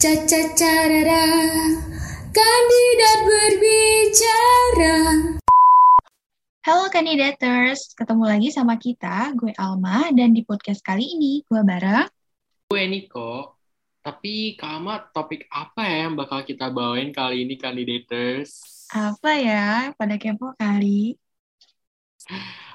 Caca kandidat berbicara. Halo kandidaters, ketemu lagi sama kita, gue Alma, dan di podcast kali ini gue bareng Gue Niko. Tapi Kak Alma, topik apa ya yang bakal kita bawain kali ini kandidaters? apa ya, pada kepo kali.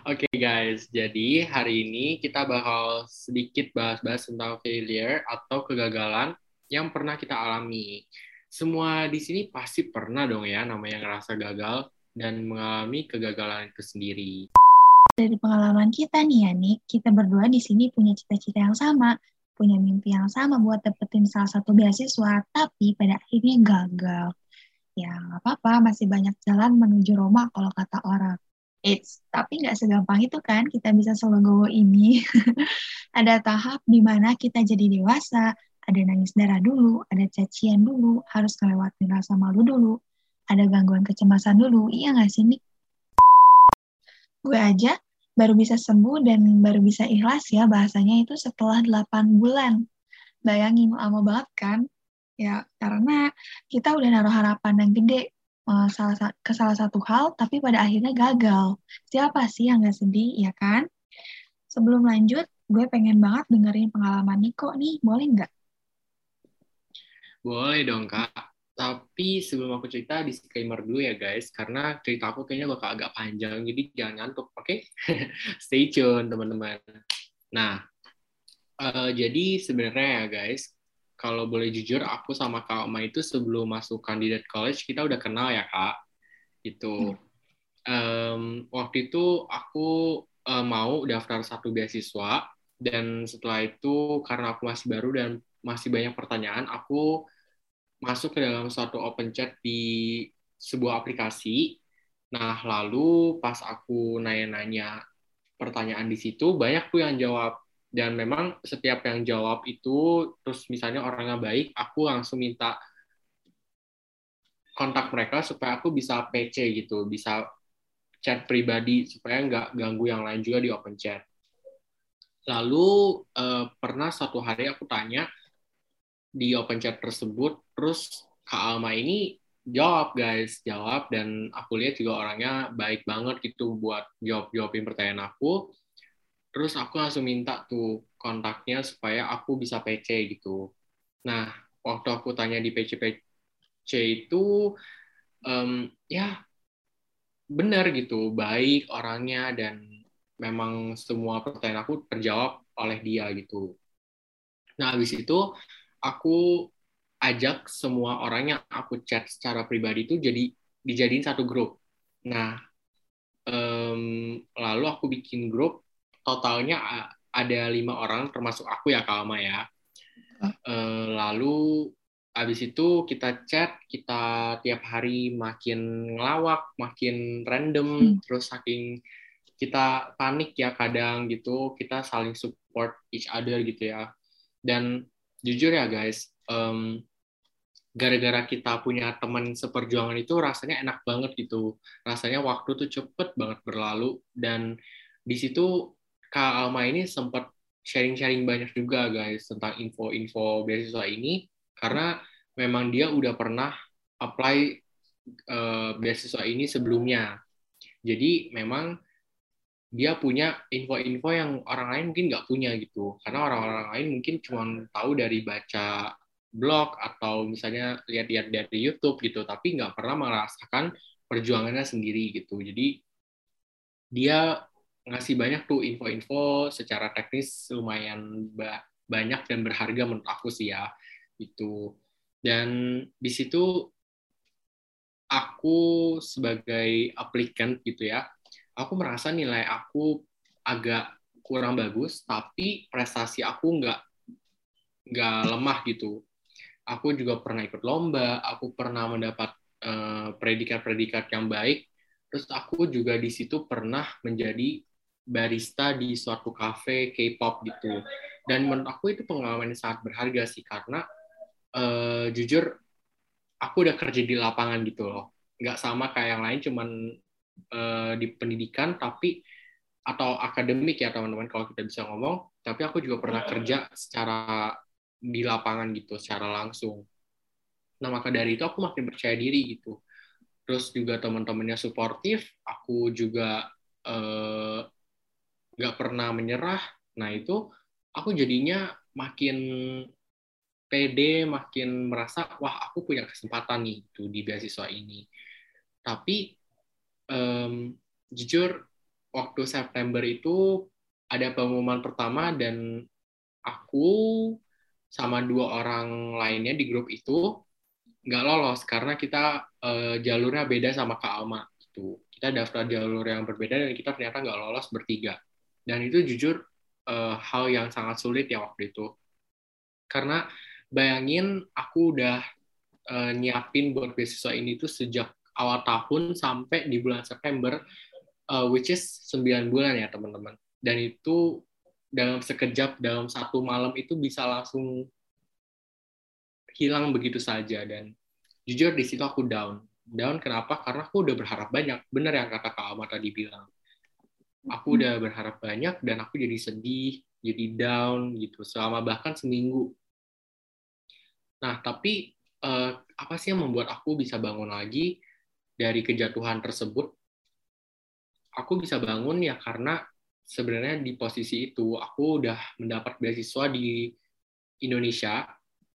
Oke guys, jadi hari ini kita bakal sedikit bahas-bahas tentang failure atau kegagalan yang pernah kita alami. Semua di sini pasti pernah dong ya namanya ngerasa gagal dan mengalami kegagalan itu sendiri. Dari pengalaman kita nih ya, Nik, kita berdua di sini punya cita-cita yang sama, punya mimpi yang sama buat dapetin salah satu beasiswa, tapi pada akhirnya gagal. Ya, nggak apa-apa, masih banyak jalan menuju Roma kalau kata orang. Eits, tapi nggak segampang itu kan kita bisa selegowo ini. ada tahap di mana kita jadi dewasa, ada nangis darah dulu, ada cacian dulu, harus ngelewatin rasa malu dulu, ada gangguan kecemasan dulu, iya nggak sih, Nik? Gue aja baru bisa sembuh dan baru bisa ikhlas ya bahasanya itu setelah 8 bulan. Bayangin, lama banget kan? Ya, karena kita udah naruh harapan yang gede salah ke salah satu hal, tapi pada akhirnya gagal. Siapa sih yang nggak sedih, ya kan? Sebelum lanjut, gue pengen banget dengerin pengalaman Niko nih, boleh nggak? Boleh dong, Kak. Tapi sebelum aku cerita, disclaimer dulu ya guys, karena cerita aku kayaknya bakal agak panjang, jadi jangan ngantuk, oke? Okay? Stay tune, teman-teman. Nah, uh, jadi sebenarnya ya guys, kalau boleh jujur aku sama Kak Oma itu sebelum masuk kandidat college kita udah kenal ya Kak. Itu um, waktu itu aku uh, mau daftar satu beasiswa dan setelah itu karena aku masih baru dan masih banyak pertanyaan aku masuk ke dalam suatu open chat di sebuah aplikasi. Nah, lalu pas aku nanya-nanya pertanyaan di situ banyak tuh yang jawab dan memang setiap yang jawab itu terus misalnya orangnya baik aku langsung minta kontak mereka supaya aku bisa PC gitu bisa chat pribadi supaya nggak ganggu yang lain juga di open chat lalu eh, pernah satu hari aku tanya di open chat tersebut terus Kak Alma ini jawab guys jawab dan aku lihat juga orangnya baik banget gitu buat jawab jawabin pertanyaan aku terus aku langsung minta tuh kontaknya supaya aku bisa PC gitu. Nah, waktu aku tanya di PC PC itu um, ya benar gitu, baik orangnya dan memang semua pertanyaan aku terjawab oleh dia gitu. Nah, habis itu aku ajak semua orang yang aku chat secara pribadi itu jadi dijadiin satu grup. Nah, um, lalu aku bikin grup totalnya ada lima orang termasuk aku ya Kalma ya. Uh, lalu habis itu kita chat, kita tiap hari makin ngelawak, makin random, hmm. terus saking kita panik ya kadang gitu, kita saling support each other gitu ya. Dan jujur ya guys, um, gara-gara kita punya teman seperjuangan itu rasanya enak banget gitu. Rasanya waktu tuh cepet banget berlalu dan di situ Kak Alma ini sempat sharing-sharing banyak juga guys tentang info-info beasiswa ini karena memang dia udah pernah apply uh, beasiswa ini sebelumnya. Jadi memang dia punya info-info yang orang lain mungkin nggak punya gitu. Karena orang-orang lain mungkin cuma tahu dari baca blog atau misalnya lihat-lihat dari YouTube gitu, tapi nggak pernah merasakan perjuangannya sendiri gitu. Jadi dia ngasih banyak tuh info-info secara teknis lumayan banyak dan berharga menurut aku sih ya itu dan di situ aku sebagai applicant gitu ya aku merasa nilai aku agak kurang bagus tapi prestasi aku nggak nggak lemah gitu aku juga pernah ikut lomba aku pernah mendapat uh, predikat-predikat yang baik terus aku juga di situ pernah menjadi barista di suatu cafe K-pop gitu. Dan menurut aku itu pengalaman yang sangat berharga sih karena uh, jujur aku udah kerja di lapangan gitu loh. Nggak sama kayak yang lain cuman uh, di pendidikan tapi atau akademik ya teman-teman kalau kita bisa ngomong. Tapi aku juga pernah kerja secara di lapangan gitu, secara langsung. nah maka dari itu aku makin percaya diri gitu terus juga teman-temannya suportif aku juga eh, nggak uh, pernah menyerah nah itu aku jadinya makin pede makin merasa wah aku punya kesempatan nih itu di beasiswa ini tapi um, jujur waktu September itu ada pengumuman pertama dan aku sama dua orang lainnya di grup itu nggak lolos karena kita uh, jalurnya beda sama Kak Alma itu. Kita daftar jalur yang berbeda dan kita ternyata nggak lolos bertiga. Dan itu jujur uh, hal yang sangat sulit ya waktu itu. Karena bayangin aku udah uh, nyiapin buat beasiswa ini tuh sejak awal tahun sampai di bulan September uh, which is 9 bulan ya teman-teman. Dan itu dalam sekejap dalam satu malam itu bisa langsung hilang begitu saja. Dan jujur di situ aku down. Down kenapa? Karena aku udah berharap banyak. Benar yang kata kak Alma tadi bilang. Aku udah berharap banyak dan aku jadi sedih jadi down gitu selama bahkan seminggu. Nah tapi eh, apa sih yang membuat aku bisa bangun lagi dari kejatuhan tersebut aku bisa bangun ya karena sebenarnya di posisi itu aku udah mendapat beasiswa di Indonesia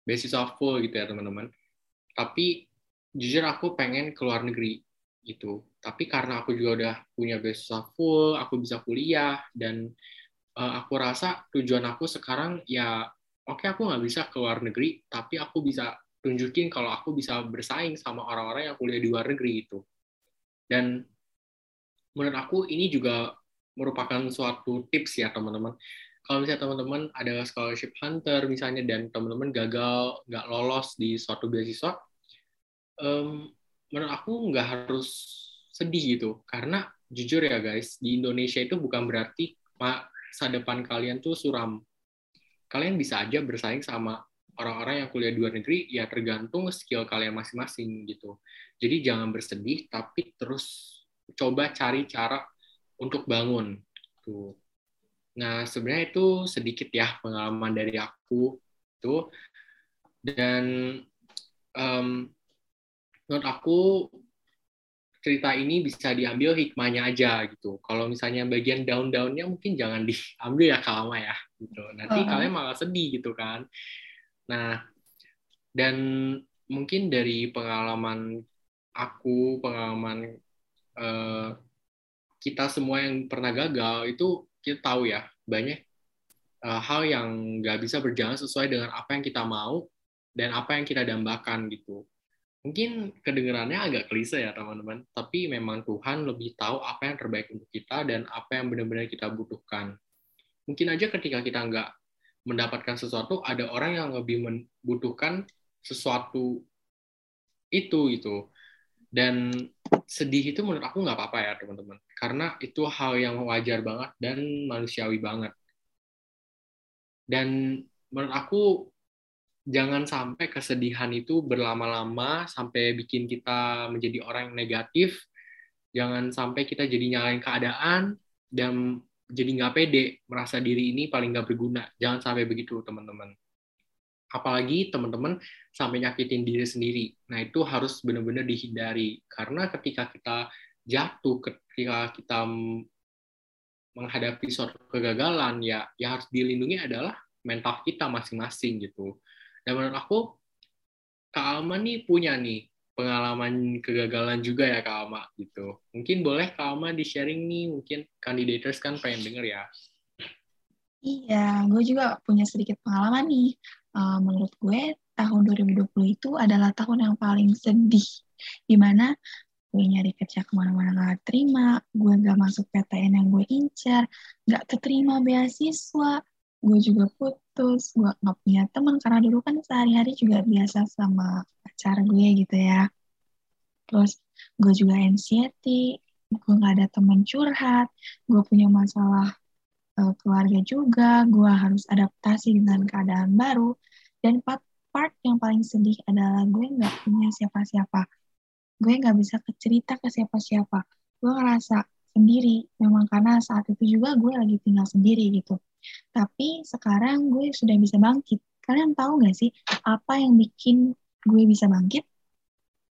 beasiswa full gitu ya teman-teman. Tapi jujur aku pengen ke luar negeri gitu. Tapi karena aku juga udah punya beasiswa full aku bisa kuliah dan uh, aku rasa tujuan aku sekarang ya oke okay, aku nggak bisa ke luar negeri tapi aku bisa tunjukin kalau aku bisa bersaing sama orang-orang yang kuliah di luar negeri itu dan menurut aku ini juga merupakan suatu tips ya teman-teman. Kalau misalnya teman-teman ada scholarship hunter misalnya dan teman-teman gagal nggak lolos di suatu beasiswa, um, menurut aku nggak harus sedih gitu. Karena jujur ya guys di Indonesia itu bukan berarti masa depan kalian tuh suram. Kalian bisa aja bersaing sama orang-orang yang kuliah di luar negeri ya tergantung skill kalian masing-masing gitu. Jadi jangan bersedih tapi terus coba cari cara untuk bangun tuh Nah, sebenarnya itu sedikit ya pengalaman dari aku itu dan um, menurut aku cerita ini bisa diambil hikmahnya aja gitu. Kalau misalnya bagian daun-daunnya mungkin jangan diambil ya kalama ya gitu. Nanti uh -huh. kalian malah sedih gitu kan. Nah, dan mungkin dari pengalaman aku, pengalaman uh, kita semua yang pernah gagal itu kita tahu ya banyak uh, hal yang nggak bisa berjalan sesuai dengan apa yang kita mau dan apa yang kita dambakan gitu. Mungkin kedengarannya agak klise ya teman-teman, tapi memang Tuhan lebih tahu apa yang terbaik untuk kita dan apa yang benar-benar kita butuhkan. Mungkin aja ketika kita nggak mendapatkan sesuatu, ada orang yang lebih membutuhkan sesuatu itu gitu. Dan sedih itu menurut aku nggak apa-apa ya teman-teman. Karena itu hal yang wajar banget dan manusiawi banget. Dan menurut aku jangan sampai kesedihan itu berlama-lama sampai bikin kita menjadi orang yang negatif. Jangan sampai kita jadi nyalain keadaan dan jadi nggak pede merasa diri ini paling nggak berguna jangan sampai begitu teman-teman apalagi teman-teman sampai nyakitin diri sendiri. Nah, itu harus benar-benar dihindari karena ketika kita jatuh, ketika kita menghadapi suatu kegagalan ya yang harus dilindungi adalah mental kita masing-masing gitu. Dan menurut aku Kak Alma nih punya nih pengalaman kegagalan juga ya Kak Alma gitu. Mungkin boleh Kak Alma di-sharing nih, mungkin kandidators kan pengen denger ya. Iya, gue juga punya sedikit pengalaman nih uh, menurut gue tahun 2020 itu adalah tahun yang paling sedih di mana gue nyari kerja ke mana-mana gak terima gue gak masuk PTN yang gue incar gak keterima beasiswa gue juga putus gue gak punya teman karena dulu kan sehari-hari juga biasa sama pacar gue gitu ya terus gue juga anxiety gue gak ada teman curhat gue punya masalah uh, keluarga juga gue harus adaptasi dengan keadaan baru dan part, part yang paling sedih adalah gue nggak punya siapa-siapa. Gue nggak bisa cerita ke siapa-siapa. Gue ngerasa sendiri, memang karena saat itu juga gue lagi tinggal sendiri gitu. Tapi sekarang gue sudah bisa bangkit. Kalian tahu nggak sih apa yang bikin gue bisa bangkit?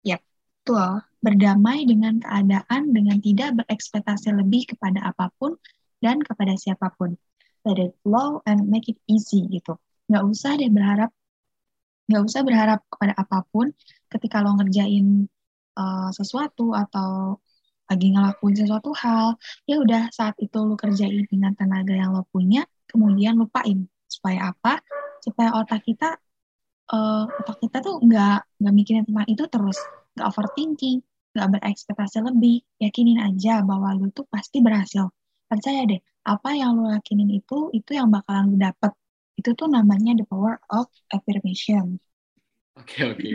Yap, betul. Berdamai dengan keadaan dengan tidak berekspektasi lebih kepada apa pun dan kepada siapa pun. Let it flow and make it easy gitu. Nggak usah deh berharap, nggak usah berharap kepada apa pun ketika lo ngerjain uh, sesuatu atau lagi ngelakuin sesuatu hal, ya udah saat itu lo kerjain dengan tenaga yang lo punya, kemudian lupain. Supaya apa? Supaya otak kita uh, otak kita tuh nggak nggak mikirin tentang itu terus, nggak overthinking, nggak berekspektasi lebih. Yakinin aja bahwa lo tuh pasti berhasil percaya deh apa yang lo yakinin itu itu yang bakalan lo dapet itu tuh namanya the power of affirmation Oke oke,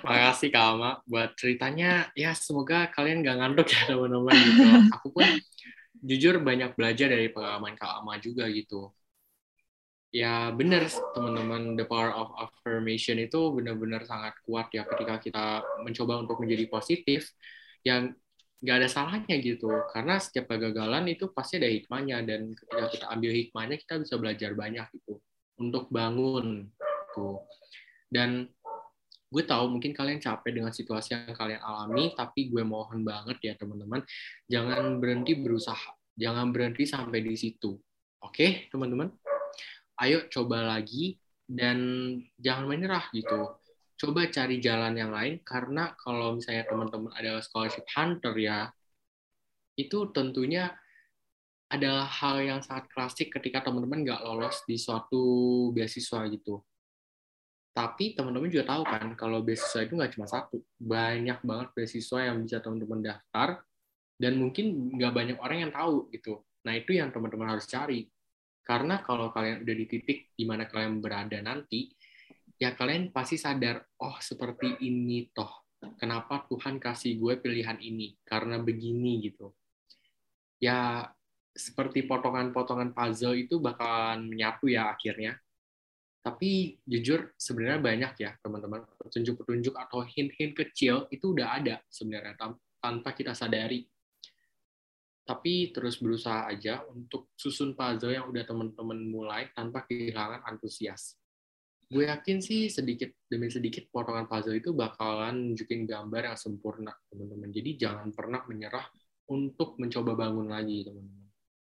makasih Kak Alma buat ceritanya. Ya semoga kalian gak ngantuk ya teman-teman gitu. Aku pun jujur banyak belajar dari pengalaman Kak Alma juga gitu. Ya benar teman-teman, the power of affirmation itu benar-benar sangat kuat ya ketika kita mencoba untuk menjadi positif. Yang nggak ada salahnya gitu. Karena setiap kegagalan itu pasti ada hikmahnya dan ketika kita ambil hikmahnya kita bisa belajar banyak gitu untuk bangun gitu. Dan gue tahu mungkin kalian capek dengan situasi yang kalian alami tapi gue mohon banget ya teman-teman jangan berhenti berusaha. Jangan berhenti sampai di situ. Oke teman-teman ayo coba lagi dan jangan menyerah gitu coba cari jalan yang lain karena kalau misalnya teman-teman adalah scholarship hunter ya itu tentunya adalah hal yang sangat klasik ketika teman-teman nggak lolos di suatu beasiswa gitu. Tapi teman-teman juga tahu kan kalau beasiswa itu nggak cuma satu, banyak banget beasiswa yang bisa teman-teman daftar dan mungkin nggak banyak orang yang tahu gitu. Nah itu yang teman-teman harus cari. Karena kalau kalian udah di titik di mana kalian berada nanti, ya kalian pasti sadar, oh seperti ini toh. Kenapa Tuhan kasih gue pilihan ini? Karena begini gitu. Ya seperti potongan-potongan puzzle itu bakalan menyatu ya akhirnya. Tapi jujur sebenarnya banyak ya teman-teman petunjuk-petunjuk atau hint-hint kecil itu udah ada sebenarnya tanpa kita sadari. Tapi terus berusaha aja untuk susun puzzle yang udah teman-teman mulai tanpa kehilangan antusias gue yakin sih sedikit demi sedikit potongan puzzle itu bakalan nunjukin gambar yang sempurna teman-teman jadi jangan pernah menyerah untuk mencoba bangun lagi teman-teman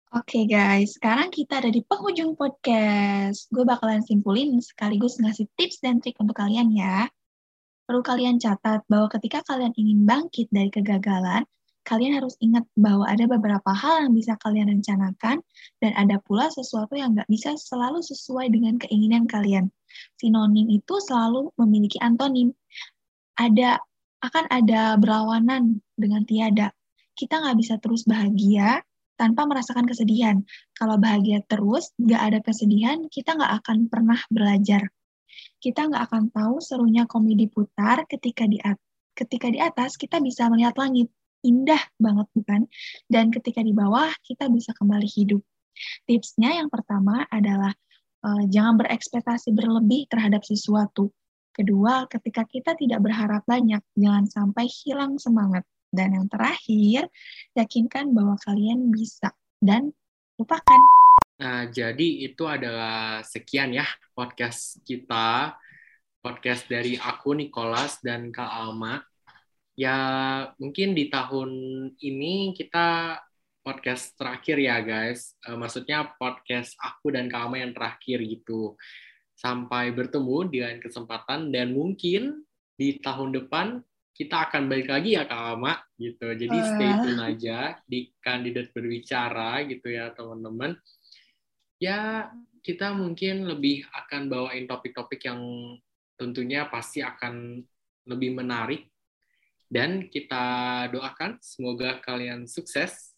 Oke okay guys, sekarang kita ada di penghujung podcast. Gue bakalan simpulin sekaligus ngasih tips dan trik untuk kalian ya. Perlu kalian catat bahwa ketika kalian ingin bangkit dari kegagalan, kalian harus ingat bahwa ada beberapa hal yang bisa kalian rencanakan dan ada pula sesuatu yang nggak bisa selalu sesuai dengan keinginan kalian. Sinonim itu selalu memiliki antonim. Ada akan ada berlawanan dengan tiada. Kita nggak bisa terus bahagia tanpa merasakan kesedihan. Kalau bahagia terus, nggak ada kesedihan, kita nggak akan pernah belajar. Kita nggak akan tahu serunya komedi putar ketika di ketika di atas kita bisa melihat langit indah banget bukan? Dan ketika di bawah kita bisa kembali hidup. Tipsnya yang pertama adalah uh, jangan berekspektasi berlebih terhadap sesuatu. Kedua, ketika kita tidak berharap banyak, jangan sampai hilang semangat. Dan yang terakhir, yakinkan bahwa kalian bisa dan lupakan. Nah, jadi itu adalah sekian ya podcast kita, podcast dari aku Nicholas dan Kak Alma ya mungkin di tahun ini kita podcast terakhir ya guys. Uh, maksudnya podcast aku dan kamu yang terakhir gitu. Sampai bertemu dengan kesempatan dan mungkin di tahun depan kita akan balik lagi ya Kak Ama gitu. Jadi stay tune aja di kandidat berbicara gitu ya teman-teman. Ya kita mungkin lebih akan bawain topik-topik yang tentunya pasti akan lebih menarik dan kita doakan semoga kalian sukses.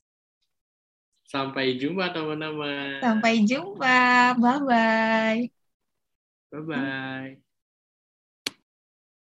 Sampai jumpa teman-teman. Sampai jumpa. Bye-bye. Bye-bye.